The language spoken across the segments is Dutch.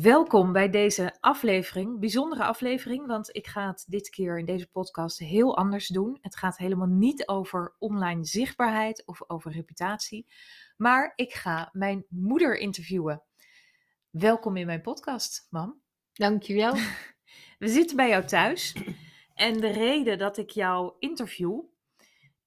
Welkom bij deze aflevering, bijzondere aflevering, want ik ga het dit keer in deze podcast heel anders doen. Het gaat helemaal niet over online zichtbaarheid of over reputatie, maar ik ga mijn moeder interviewen. Welkom in mijn podcast, mam. Dankjewel. We zitten bij jou thuis en de reden dat ik jou interview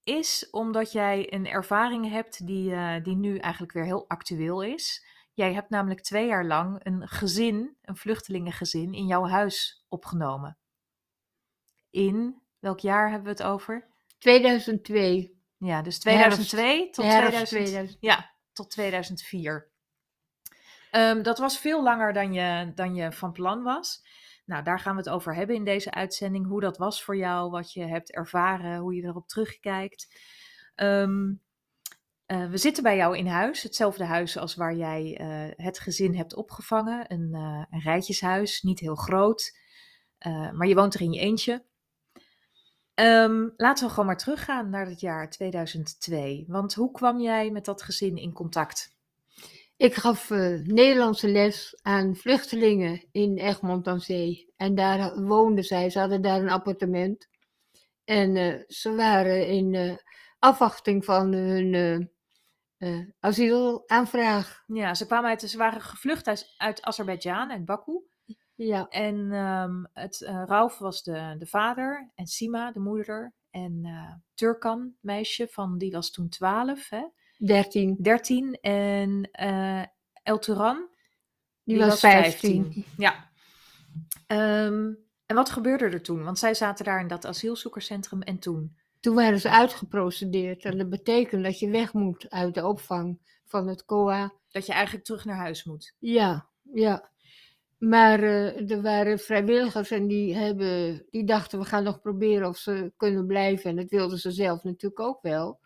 is omdat jij een ervaring hebt die, uh, die nu eigenlijk weer heel actueel is. Jij hebt namelijk twee jaar lang een gezin, een vluchtelingengezin, in jouw huis opgenomen. In welk jaar hebben we het over? 2002. Ja, dus 2002 Herfst. tot, Herfst 2000, 2000. Ja, tot 2004. Ehm, dat was veel langer dan je, dan je van plan was. Nou, daar gaan we het over hebben in deze uitzending. Hoe dat was voor jou, wat je hebt ervaren, hoe je erop terugkijkt. Ehm, eh, we zitten bij jou in huis, hetzelfde huis als waar jij eh, het gezin hebt opgevangen. Een, eh, een rijtjeshuis, niet heel groot, maar je woont er in je eentje. Ehm, laten we gewoon maar teruggaan naar het jaar 2002. Want hoe kwam jij met dat gezin in contact? Ik gaf Nederlandse les aan vluchtelingen in Egmond aan Zee. En daar woonden zij, ze hadden daar een appartement. En ze waren in afwachting van hun eh, eh, asielaanvraag. Ja, ze kwamen uit, ze waren gevlucht uit, uit Azerbeidzjan, uit Baku. Ja, En ehm, het, eh Rauf was de, de vader en Sima de moeder. En eh, Turkan, meisje, van, die was toen 12, hè? 13. 13. En El Turan, Die, was 15. Ja. Ehm, en wat gebeurde er toen? Want zij zaten daar in dat asielzoekerscentrum en toen? Toen waren ze uitgeprocedeerd. En dat betekent dat je weg moet uit de opvang van het COA. Dat je eigenlijk terug naar huis moet. Ja, ja. Maar eh, er waren vrijwilligers en die, hebben, die dachten we gaan nog proberen of ze kunnen blijven. En dat wilden ze zelf natuurlijk ook wel.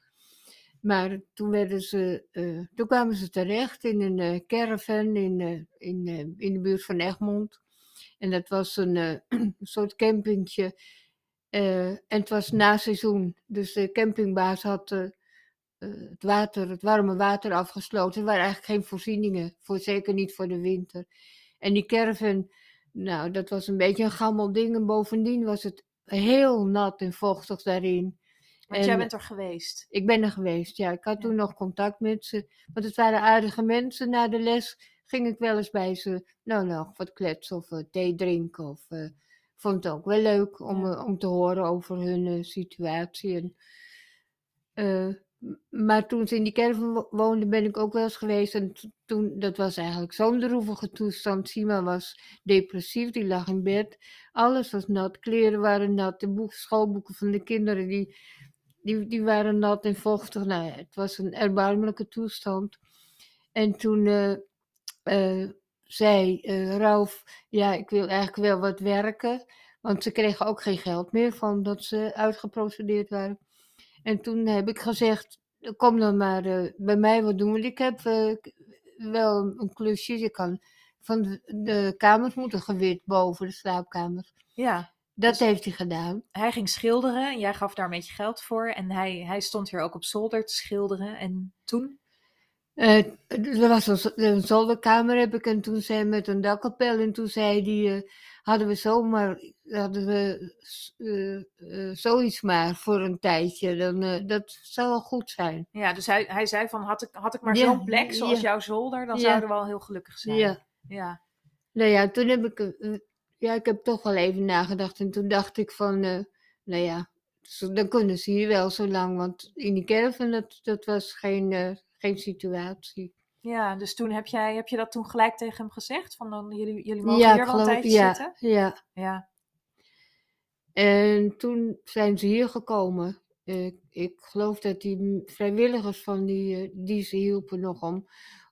Maar toen, werden ze, eh, toen kwamen ze terecht in een eh, caravan in, in, in de buurt van Egmond. En dat was een een soort campingtje. Eh, en het was na seizoen. Dus de campingbaas had eh, eh, het, water, het warme water afgesloten. Er waren eigenlijk geen voorzieningen, voor, zeker niet voor de winter. En die caravan, nou, dat was een beetje een gammel ding. En bovendien was het heel nat en vochtig daarin. Want En- jij bent er geweest. Ik ben er geweest, ja. Ik had toen nog contact met ze. Want het waren aardige mensen. Na de les ging ik wel eens bij ze, nou, nog wat kletsen of thee drinken. Of vond het ook wel leuk om, Ja. eh, om te horen over hun eh, situatie. En, eh, maar toen ze in die caravan wo- woonden, ben ik ook wel eens geweest. En toen, dat was eigenlijk zo'n droevige toestand. Sima was depressief, die lag in bed. Alles was nat, kleren waren nat, de boek, schoolboeken van de kinderen, die, die, die waren nat en vochtig. Nou het was een erbarmelijke toestand. En toen zei eh Rauf, ja, ik wil eigenlijk wel wat werken. Want ze kregen ook geen geld meer van dat ze uitgeprocedeerd waren. En toen heb ik gezegd, kom dan maar eh, bij mij wat doen. Want ik heb eh, wel een klusje. Je kan van de, de kamers moeten gewit boven de slaapkamers. Ja. Dat Dus- heeft hij gedaan. Hij ging schilderen en jij gaf daar een beetje geld voor. En hij, hij stond hier ook op zolder te schilderen. En toen? Eh, er was een, zolderkamer heb ik en toen zei met een dakkapel en toen zei die eh, hadden we zomaar hadden we eh, zoiets maar voor een tijdje dan dat zou wel goed zijn. Ja, dus hij, hij zei van, had ik, had ik maar Ja, zo'n plek zoals ja. jouw zolder, dan Ja. zouden we al heel gelukkig zijn. Ja. Ja. Nou ja, toen heb ik ja ik heb toch wel even nagedacht en toen dacht ik van nou ja dan kunnen ze hier wel zo lang want in die caravan dat, dat was geen geen situatie. Ja, dus toen heb, jij, heb je dat toen gelijk tegen hem gezegd? Van dan, jullie, jullie mogen Ja, hier wel een geloof, tijdje ja, zitten? ja. Ja. En toen zijn ze hier gekomen. Ik, ik geloof dat die vrijwilligers van die, eh, die ze hielpen nog om,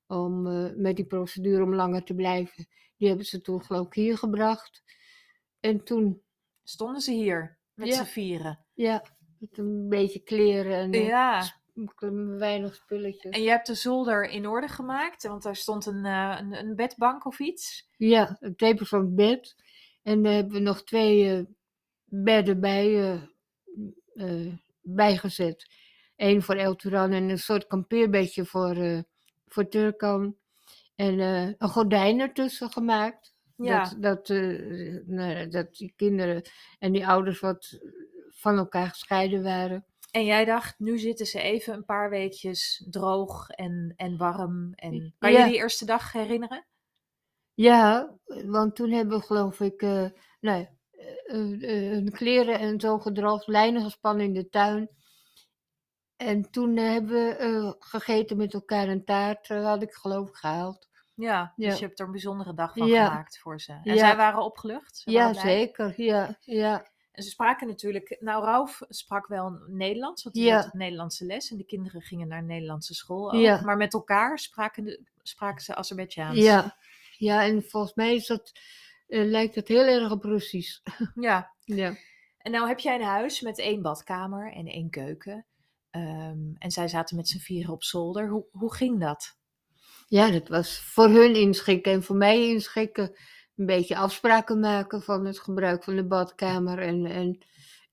om eh, met die procedure om langer te blijven. Die hebben ze toen geloof ik hier gebracht. En toen, Stonden ze hier met Ja. z'n vieren? ja, met een beetje kleren en eh, Ja. Weinig spulletjes. En je hebt de zolder in orde gemaakt, want daar stond een, eh, een, een bedbank of iets. Ja, een tweepersoons bed. En daar hebben we nog twee eh, bedden bij, eh, bijgezet. Eén voor El Turan en een soort kampeerbedje voor, voor Turkan. En een gordijn ertussen gemaakt. Ja. Dat, dat, nou, dat die kinderen en die ouders wat van elkaar gescheiden waren. En jij dacht, nu zitten ze even een paar weekjes droog en, en warm. En kan Ja. je die eerste dag herinneren? Ja, want toen hebben we geloof ik eh nou, kleren en zo gedroogd, lijnen gespannen in de tuin. En toen hebben we gegeten met elkaar een taart, had ik geloof ik gehaald. Ja, Ja. dus je hebt er een bijzondere dag van Ja. gemaakt voor ze. En zij waren opgelucht? Ze Ja, waren zeker. Ja, ja. Ze spraken natuurlijk... Nou, Ralf sprak wel Nederlands, want hij Ja. zat op Nederlandse les. En de kinderen gingen naar een Nederlandse school ook. Ja. Maar met elkaar spraken, de, spraken ze Azerbeidzjaans. Ja, ja, en volgens mij is dat, eh, lijkt het heel erg op Russisch. ja. Ja. En nou heb jij een huis met één badkamer en één keuken. Ehm, en zij zaten met z'n vieren op zolder. Hoe, hoe ging dat? ja, dat was voor hun inschikken en voor mij inschikken. Een beetje afspraken maken van het gebruik van de badkamer en, en,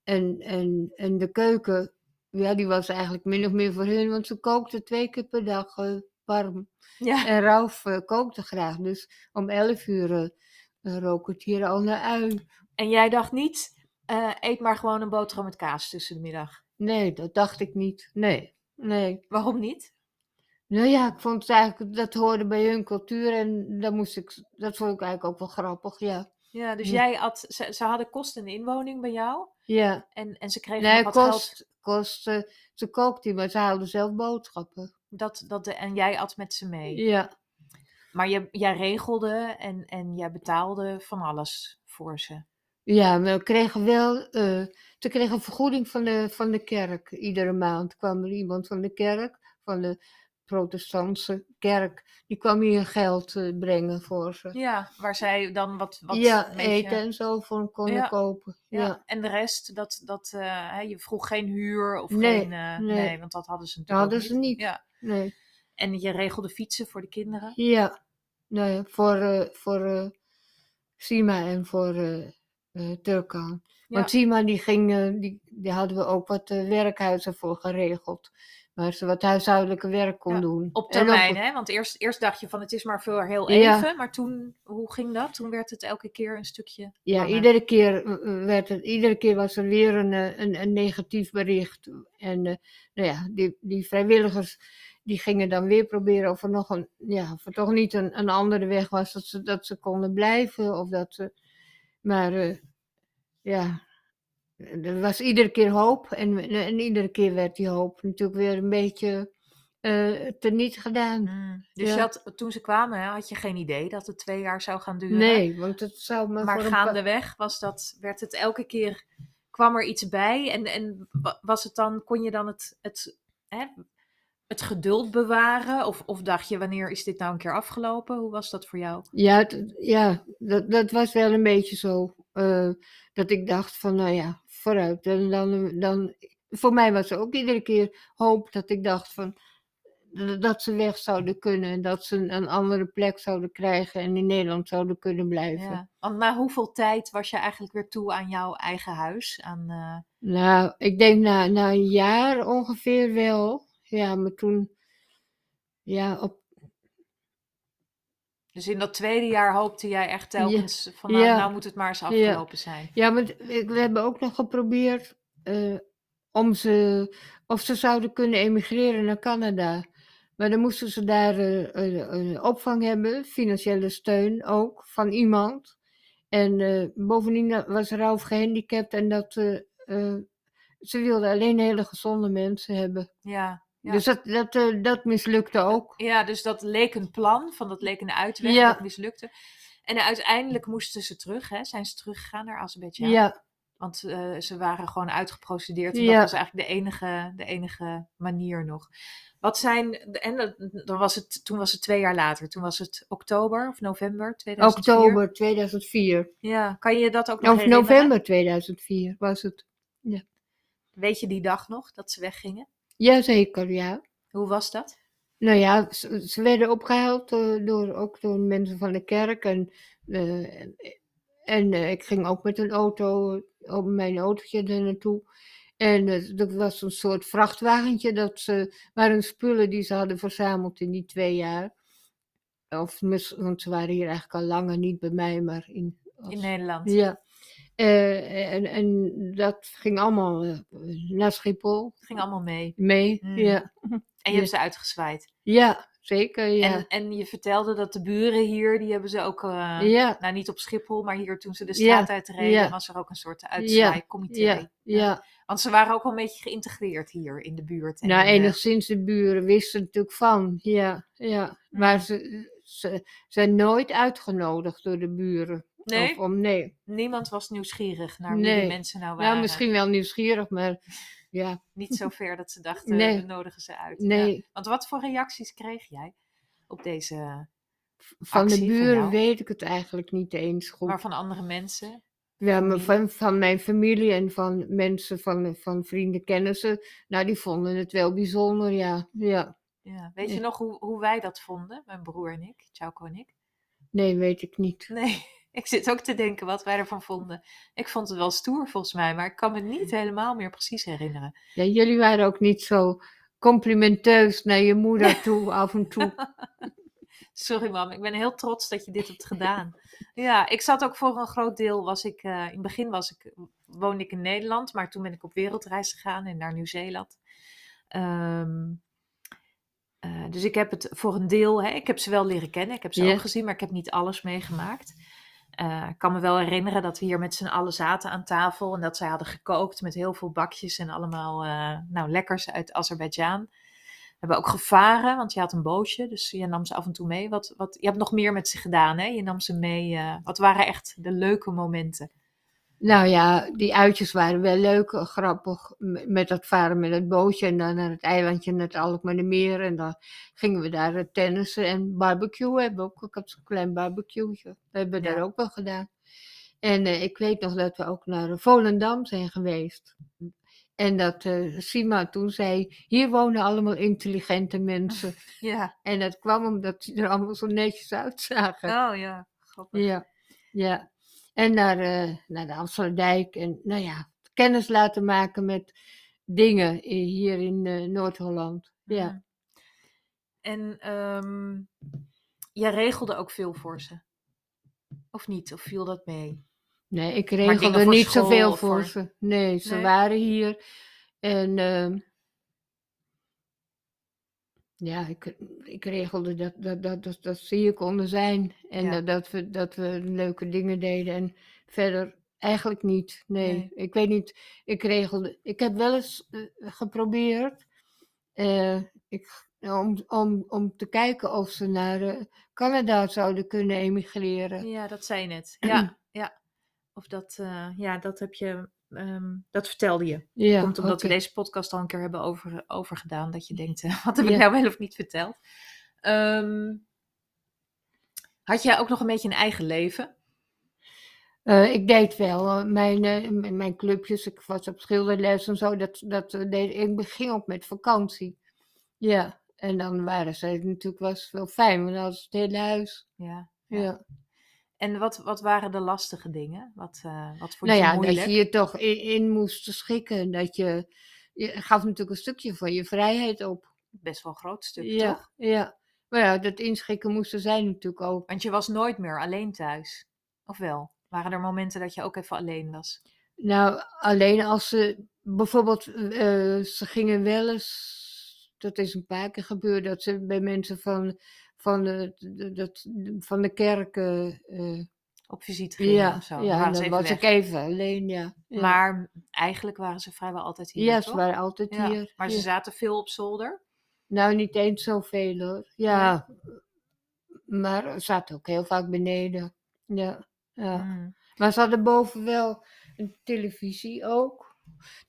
en, en, en de keuken. Ja, die was eigenlijk min of meer voor hun, want ze kookte twee keer per dag eh, warm. Ja. En Ralf eh, kookte graag, dus om elf uur eh, rook het hier al naar ui. En jij dacht niet, eet maar gewoon een boterham met kaas tussen de middag. Nee, dat dacht ik niet. Nee, nee. Waarom niet? Nou ja, ik vond het eigenlijk, dat hoorde bij hun cultuur en dat, moest ik, dat vond ik eigenlijk ook wel grappig, ja. Ja, dus jij had, ze, ze hadden kost en inwoning bij jou. Ja, En, en ze kregen nee, wat geld. kost, kost, eh, ze kookte, maar ze haalde zelf boodschappen. Dat, dat de, en jij at met ze mee. Ja, Maar je, jij regelde en, en jij betaalde van alles voor ze. ja maar we kregen wel, eh, ze kregen een vergoeding van de, van de kerk. Iedere maand kwam er iemand van de kerk, van de protestantse kerk, die kwam hier geld eh, brengen voor ze. Ja, waar zij dan wat, wat ja, een beetje- eten en zo voor konden Ja, kopen. Ja. Ja. En de rest, dat, dat, eh, je vroeg geen huur of Nee, geen... eh, nee. nee, want dat hadden ze Dat natuurlijk ook hadden ze niet. Ja. Nee. En je regelde fietsen voor de kinderen. Ja, ja, voor, voor Sima en voor Turkan. Want Sima die ging, die, die hadden we ook wat werkhuizen voor geregeld. Waar ze wat huishoudelijke werk kon Ja, doen. Op termijn, hè? Want eerst, eerst dacht je van het is maar voor heel Ja. even. Maar toen, hoe ging dat? Toen werd het elke keer een stukje Ja, langer. iedere keer, eh, werd het, iedere keer was er weer een, eh, een, een negatief bericht. En eh, nou ja, die, die vrijwilligers die gingen dan weer proberen of er nog een, ja, of er toch niet een, een andere weg was dat ze, dat ze konden blijven. Of dat ze, maar eh, ja, er was iedere keer hoop. En, en iedere keer werd die hoop natuurlijk weer een beetje eh teniet gedaan. Mm. Dus Ja. je had, toen ze kwamen, hè, had je geen idee dat het twee jaar zou gaan duren. Nee, want het zou me Maar voor een pa- gaandeweg was dat, werd het elke keer, kwam er iets bij. En, en wa- was het dan, kon je dan het, het, hè, het geduld bewaren? Of, of dacht je, wanneer is dit nou een keer afgelopen? Hoe was dat voor jou? Ja, ja dat, dat was wel een beetje zo. eh, dat ik dacht van, nou ja, vooruit. En dan, dan, voor mij was er ook iedere keer hoop dat ik dacht van, dat ze weg zouden kunnen. En dat ze een, andere plek zouden krijgen en in Nederland zouden kunnen blijven. Ja. Want na hoeveel tijd was je eigenlijk weer toe aan jouw eigen huis? Aan, eh, Nou, ik denk na, na een jaar ongeveer wel. Ja, maar toen, ja, op, dus in dat tweede jaar hoopte jij echt telkens van, nou, Ja. nou moet het maar eens afgelopen zijn. Ja, maar we hebben ook nog geprobeerd eh, om ze, of ze zouden kunnen emigreren naar Canada. Maar dan moesten ze daar eh, een- opvang hebben, financiële steun ook, van iemand. En eh, bovendien was Ralf gehandicapt en dat, ze wilden alleen hele gezonde mensen hebben. Ja. Ja. Dus dat, dat, eh, dat mislukte ook. Ja, dus dat leek een plan, van dat leek een uitweg, Ja. dat mislukte. En uiteindelijk moesten ze terug, hè? Zijn ze teruggegaan naar Azerbeidzjan? Ja, Want eh, ze waren gewoon uitgeprocedeerd en Ja. dat was eigenlijk de enige, de enige manier nog. Wat zijn, en dat- dan was het, toen was het twee jaar later, toen was het oktober of november 2004. oktober 2004. Ja, kan je dat ook nog Of herinneren? november 2004 was het. Weet je die dag nog, dat ze weggingen? Jazeker, ja. Hoe was dat? Nou ja, ze, ze werden opgehaald door, door, ook door mensen van de kerk. En, eh, en eh, ik ging ook met een auto, op mijn autootje er naartoe. En eh, er was een soort vrachtwagentje, dat ze, waren spullen die ze hadden verzameld in die twee jaar. of, want ze waren hier eigenlijk al langer niet bij mij, maar in, In Nederland. ja. Eh, en, en dat ging allemaal eh, naar Schiphol Het ging allemaal mee. mee. Mm. Ja. En je Ja. hebt ze uitgezwaaid. ja, zeker. Ja. En, en je vertelde dat de buren hier, die hebben ze ook, eh, ja. nou niet op Schiphol, maar hier toen ze de straat uitreden, was er ook een soort uitzwaaikomité. Ja, ja. Want ze waren ook wel een beetje geïntegreerd hier in de buurt. en Nou, de- enigszins de buren wisten natuurlijk van. Ja, ja. Maar ze, ze zijn nooit uitgenodigd door de buren. Nee? Of om, nee. Niemand was nieuwsgierig naar wie die mensen nou waren. Nou, misschien wel nieuwsgierig, maar ja, Niet zo ver dat ze dachten, Nee. we nodigen ze uit. Ja. nee. Want wat voor reacties kreeg jij op deze, Van de buren weet ik het eigenlijk niet eens goed. maar van andere mensen? Ja, maar van, van mijn familie en van mensen, van, van vrienden, kennissen. Nou, die vonden het wel bijzonder, ja. ja. Ja. Weet je Ja. nog hoe, hoe wij dat vonden, mijn broer en ik, Chauko en ik? Nee, weet ik niet. Nee, ik zit ook te denken wat wij ervan vonden. Ik vond het wel stoer volgens mij, maar ik kan me niet helemaal meer precies herinneren. Ja, jullie waren ook niet zo complimenteus naar je moeder toe, af en toe. Sorry mam, ik ben heel trots dat je dit hebt gedaan. Ja, ik zat ook voor een groot deel, was ik, eh, in het begin was ik, woonde ik in Nederland, maar toen ben ik op wereldreis gegaan en naar Nieuw-Zeeland. Ehm, eh, dus ik heb het voor een deel, hè, ik heb ze wel leren kennen, ik heb ze Ja. ook gezien, maar ik heb niet alles meegemaakt. Eh, ik kan me wel herinneren dat we hier met z'n allen zaten aan tafel en dat zij hadden gekookt met heel veel bakjes en allemaal eh, nou, lekkers uit Azerbeidzjan. We hebben ook gevaren, want je had een bootje, dus je nam ze af en toe mee. Wat, wat, je hebt nog meer met ze gedaan, hè? Je nam ze mee. eh, wat waren echt de leuke momenten? Nou ja, die uitjes waren wel leuk, eh, grappig. Met dat varen met het bootje en dan naar het eilandje, naar het Alkmaardermeer. En dan gingen we daar eh, tennissen en barbecue hebben. Ook, ik had zo'n klein hebben we Ja. daar ook wel gedaan. En eh, ik weet nog dat we ook naar Volendam zijn geweest. En dat Sima toen zei, hier wonen allemaal intelligente mensen. Ja. En dat kwam omdat die er allemaal zo netjes uitzagen. Oh ja, grappig. Ja, ja. En naar, eh, naar de Amsterdijk. En nou ja, kennis laten maken met dingen hier in eh, Noord-Holland. Ja. Mhm. En ehm, jij regelde ook veel voor ze? Of niet? Of viel dat mee? Nee, ik regelde niet zoveel voor voor- ze. Nee, ze Nee? waren hier. En ehm, ja, ik, ik regelde dat, dat, dat, dat, dat ze hier konden zijn. En Ja. dat, dat, we, dat we leuke dingen deden. En verder eigenlijk niet. Nee, Nee. ik weet niet. Ik regelde. Ik heb wel eens eh, geprobeerd. eh, ik, om, om, om te kijken of ze naar eh, Canada zouden kunnen emigreren. Ja, dat zei je net. Ja, ja. Of dat, ja, dat heb je, ehm, dat vertelde je. Ja, Komt omdat we deze podcast al een keer hebben over, over gedaan. Dat je denkt, eh, wat heb ik Ja. nou wel of niet verteld? Ehm, had jij ook nog een beetje een eigen leven? Eh, ik deed wel. Mijn, eh, mijn clubjes, ik was op schilderles en zo. Dat, dat deed, ik ging ook met vakantie. Ja, en dan waren ze natuurlijk was wel fijn, want dan ze het hele huis. Ja. Ja. Ja. En wat, wat waren de lastige dingen? Wat, eh, wat vond Nou je ja, moeilijk? dat je je toch in, in moest schikken. Dat je, je gaf natuurlijk een stukje van je vrijheid op. Best wel een groot stuk, Ja, toch? ja. Maar ja, dat inschikken moest er zijn natuurlijk ook. Want je was nooit meer alleen thuis. Of wel? Waren er momenten dat je ook even alleen was? Nou, alleen als ze bijvoorbeeld, eh, ze gingen wel eens, dat is een paar keer gebeurd, dat ze bij mensen van, van, de, de, dat- van de kerk, eh, eh, Op visite gingen ja, of zo? ja even was weg. ik even alleen, ja. ja. Maar eigenlijk waren ze vrijwel altijd hier, ja, ze waren altijd Ja, hier. Maar ze zaten veel op zolder? Nou, niet eens zoveel hoor. Ja, maar ze zaten ook heel vaak beneden. Ja, ja. Mm. Maar ze hadden boven wel een televisie ook.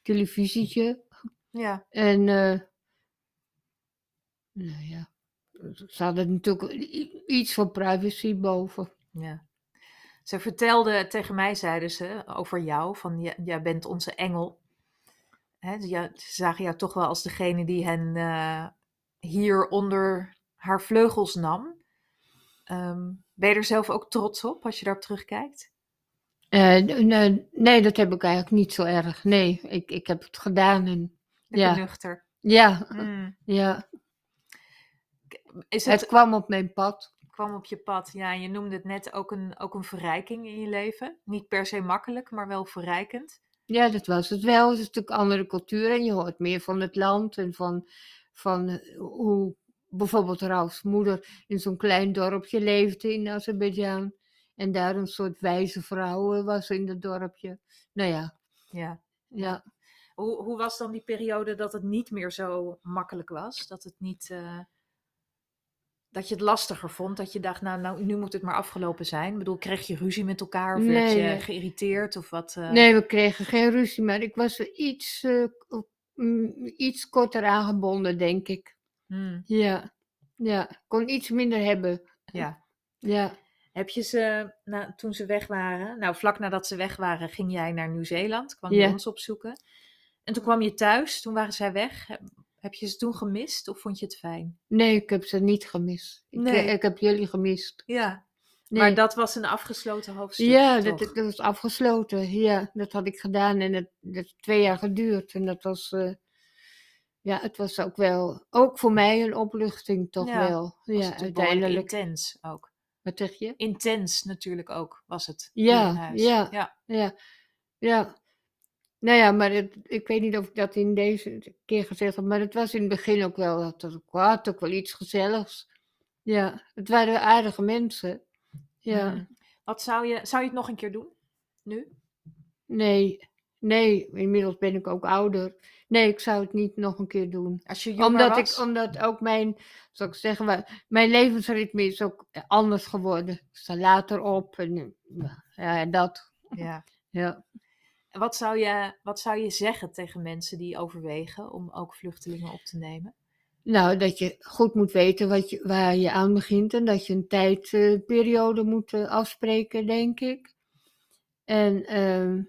Televisietje. Ja. En, eh, nou ja, ze hadden natuurlijk iets van privacy boven. Ja. Ze vertelde tegen mij, zeiden ze, over jou, van "Ja- jij bent onze engel. Ja, ze zagen jou toch wel als degene die hen eh, hier onder haar vleugels nam. Ehm, ben je er zelf ook trots op als je daarop terugkijkt? Eh, nee, nee, dat heb ik eigenlijk niet zo erg. Nee, ik, ik heb het gedaan. En, Ja. nuchter. ja, Mm. ja, Is het, het kwam op mijn pad. kwam op je pad. Ja, je noemde het net ook een, ook een verrijking in je leven. Niet per se makkelijk, maar wel verrijkend. Ja, dat was het wel. Het is natuurlijk een andere cultuur en je hoort meer van het land en van, van eh, hoe bijvoorbeeld Ralfs moeder in zo'n klein dorpje leefde in Azerbeidzjan. En daar een soort wijze vrouw eh, was in dat dorpje. Nou ja, Ja. ja. Hoe, hoe was dan die periode dat het niet meer zo makkelijk was? Dat het niet. eh, dat je het lastiger vond? Dat je dacht, nou, nou, nu moet het maar afgelopen zijn. Ik bedoel, kreeg je ruzie met elkaar? Of werd Nee, je nee. geïrriteerd? Of wat? eh? Nee, we kregen geen ruzie, maar ik was er iets, eh, mm, iets korter aangebonden, denk ik. Hmm, Ja, ja. Kon iets minder hebben. ja. Ja, Heb je ze, na, toen ze weg waren, nou vlak nadat ze weg waren, ging jij naar Nieuw-Zeeland, kwam je Ja. ons opzoeken. En toen kwam je thuis, toen waren zij weg. Heb, je ze toen gemist of vond je het fijn? nee, ik heb ze niet gemist. Ik, Nee. eh, ik heb jullie gemist. Ja, Nee. maar dat was een afgesloten hoofdstuk. Ja, dat, dat was afgesloten. Ja, dat had ik gedaan en het dat heeft twee jaar geduurd. En dat was, eh, ja, het was ook wel, ook voor mij een opluchting toch Ja, wel. Ja, uiteindelijk. intens ook. Wat zeg je? Intens natuurlijk ook was het. Ja, in huis. ja. ja. Ja, ja. Nou ja, maar het, ik weet niet of ik dat in deze keer gezegd heb, maar het was in het begin ook wel, dat het had ook wel iets gezelligs. Ja, het waren aardige mensen. Ja, Hmm. Wat zou je, zou je het nog een keer doen? Nu? nee, nee, inmiddels ben ik ook ouder. Nee, ik zou het niet nog een keer doen. Als je Omdat, was? ik, omdat ook mijn, zou ik zeggen, mijn levensritme is ook anders geworden. Ik sta later op en ja, dat. Ja. Ja. Wat zou, je, wat zou je zeggen tegen mensen die overwegen om ook vluchtelingen op te nemen? Nou, dat je goed moet weten wat je, waar je aan begint en dat je een tijdperiode moet eh, afspreken, denk ik. En ehm,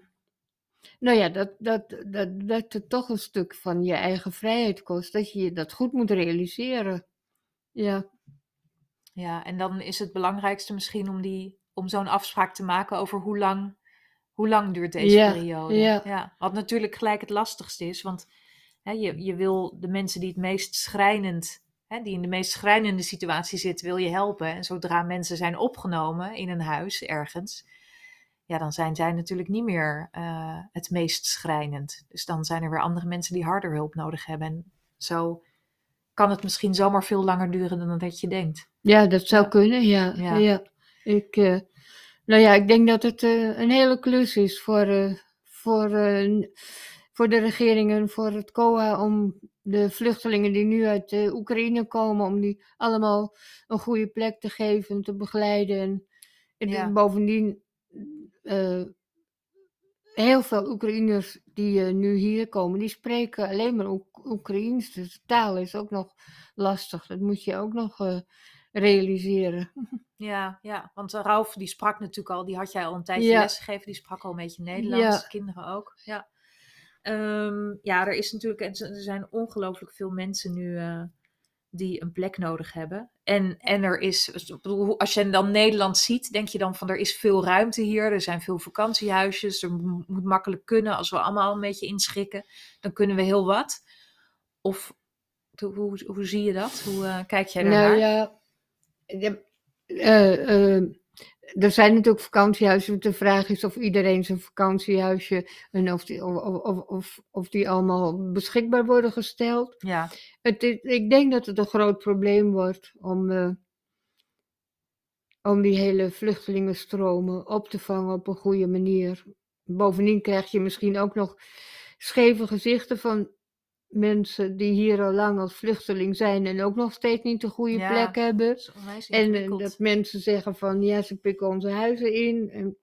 nou ja, dat, dat, dat, dat het toch een stuk van je eigen vrijheid kost, dat je je dat goed moet realiseren. Ja, Ja, en dan is het belangrijkste misschien om, die, om zo'n afspraak te maken over hoe lang, hoe lang duurt deze periode. ja. Wat natuurlijk gelijk het lastigste is, want hè, je, je wil de mensen die het meest schrijnend, hè, die in de meest schrijnende situatie zitten, wil je helpen. En zodra mensen zijn opgenomen in een huis ergens, ja, dan zijn zij natuurlijk niet meer eh, het meest schrijnend. Dus dan zijn er weer andere mensen die harder hulp nodig hebben. En zo kan het misschien zomaar veel langer duren dan dat je denkt. ja dat zou kunnen, ja. Ja. ja. Ik, eh, nou ja, ik denk dat het eh, een hele klus is voor, eh, voor, eh, voor de regeringen, voor het COA, om de vluchtelingen die nu uit de Oekraïne komen, om die allemaal een goede plek te geven en te begeleiden. En, en Ja. bovendien, heel veel Oekraïners die nu hier komen, die spreken alleen maar Oek- Oekraïens. Dus de taal is ook nog lastig. Dat moet je ook nog eh, realiseren. Ja, ja, want eh, Ralf die sprak natuurlijk al, die had jij al een tijdje Ja. lesgegeven, die sprak al een beetje Nederlands, Ja. kinderen ook. Ja. Ehm, ja, er is natuurlijk, er zijn ongelooflijk veel mensen nu eh, die een plek nodig hebben. En, en er is, bedoel, als je dan Nederland ziet, denk je dan van er is veel ruimte hier, er zijn veel vakantiehuisjes, er mo- moet makkelijk kunnen, als we allemaal een beetje inschikken, dan kunnen we heel wat. Of hoe, hoe, zie je dat? Hoe eh, kijk jij daarnaar? Nou ja, er zijn natuurlijk vakantiehuizen. De vraag is of iedereen zijn vakantiehuisje en of die, of, of, of, die allemaal beschikbaar worden gesteld. ja. Het ik denk dat het een groot probleem wordt om, eh, om die hele vluchtelingenstromen op te vangen op een goede manier. Bovendien krijg je misschien ook nog scheve gezichten van mensen die hier al lang als vluchteling zijn en ook nog steeds niet een goede Ja. plek hebben. En eh, dat mensen zeggen van ja, ze pikken onze huizen in. En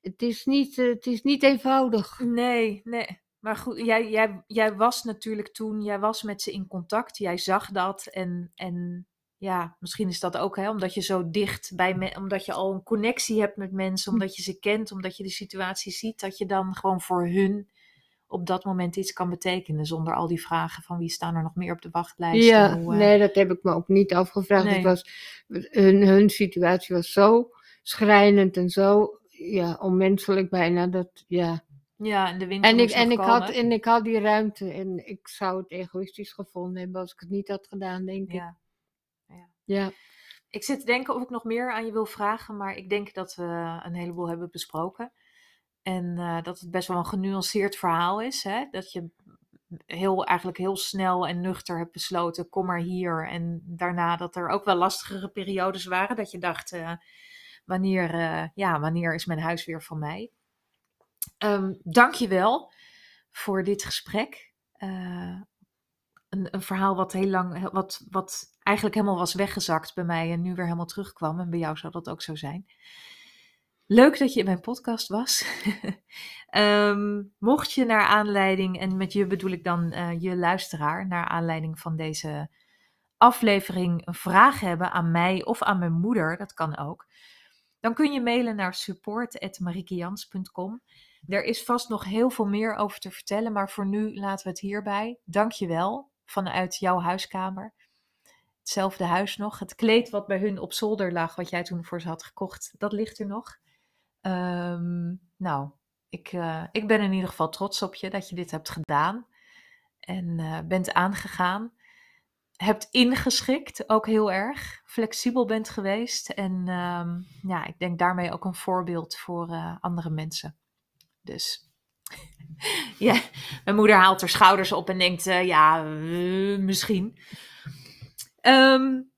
het, is niet, eh, het is niet eenvoudig. Nee, nee. Maar goed, jij, jij, jij was natuurlijk toen, jij was met ze in contact, jij zag dat. En, en ja, misschien is dat ook, hè, omdat je zo dicht bij me, omdat je al een connectie hebt met mensen, omdat je ze kent, omdat je de situatie ziet, dat je dan gewoon voor hun op dat moment iets kan betekenen. Zonder al die vragen van wie staan er nog meer op de wachtlijst. Ja, hoe, eh, nee, dat heb ik me ook niet afgevraagd. Nee. Het was, hun, hun situatie was zo schrijnend en zo ja, onmenselijk bijna. Dat, ja. Ja, en de winter en, ik, en, ik had, en ik had die ruimte en ik zou het egoïstisch gevonden hebben als ik het niet had gedaan, denk ik. Ja. Ja, ik zit te denken of ik nog meer aan je wil vragen, maar ik denk dat we een heleboel hebben besproken. En uh, dat het best wel een genuanceerd verhaal is. Hè? Dat je heel, eigenlijk heel snel en nuchter hebt besloten, kom maar hier. En daarna dat er ook wel lastigere periodes waren. Dat je dacht, uh, wanneer, uh, ja, wanneer is mijn huis weer van mij? Um, Dank je wel voor dit gesprek. Een, een, verhaal wat heel lang, wat, wat eigenlijk helemaal was weggezakt bij mij en nu weer helemaal terugkwam. En bij jou zou dat ook zo zijn. Leuk dat je in mijn podcast was. um, mocht je naar aanleiding, en met je bedoel ik dan uh, je luisteraar, naar aanleiding van deze aflevering een vraag hebben aan mij of aan mijn moeder, dat kan ook, dan kun je mailen naar support.marikejans.com. Er is vast nog heel veel meer over te vertellen, maar voor nu laten we het hierbij. Dank je wel vanuit jouw huiskamer. Hetzelfde huis nog. Het kleed wat bij hun op zolder lag, wat jij toen voor ze had gekocht, dat ligt er nog. Um, nou, ik, uh, ik ben in ieder geval trots op je dat je dit hebt gedaan. En uh, bent aangegaan. Hebt ingeschikt, ook heel erg. Flexibel bent geweest. En um, ja, ik denk daarmee ook een voorbeeld voor uh, andere mensen. Dus ja, mijn moeder haalt haar schouders op en denkt, ja, misschien. Um,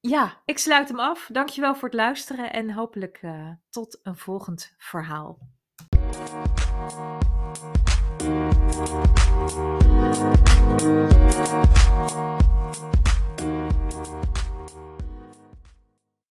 ja, ik sluit hem af. Dankjewel voor het luisteren en hopelijk uh, tot een volgend verhaal.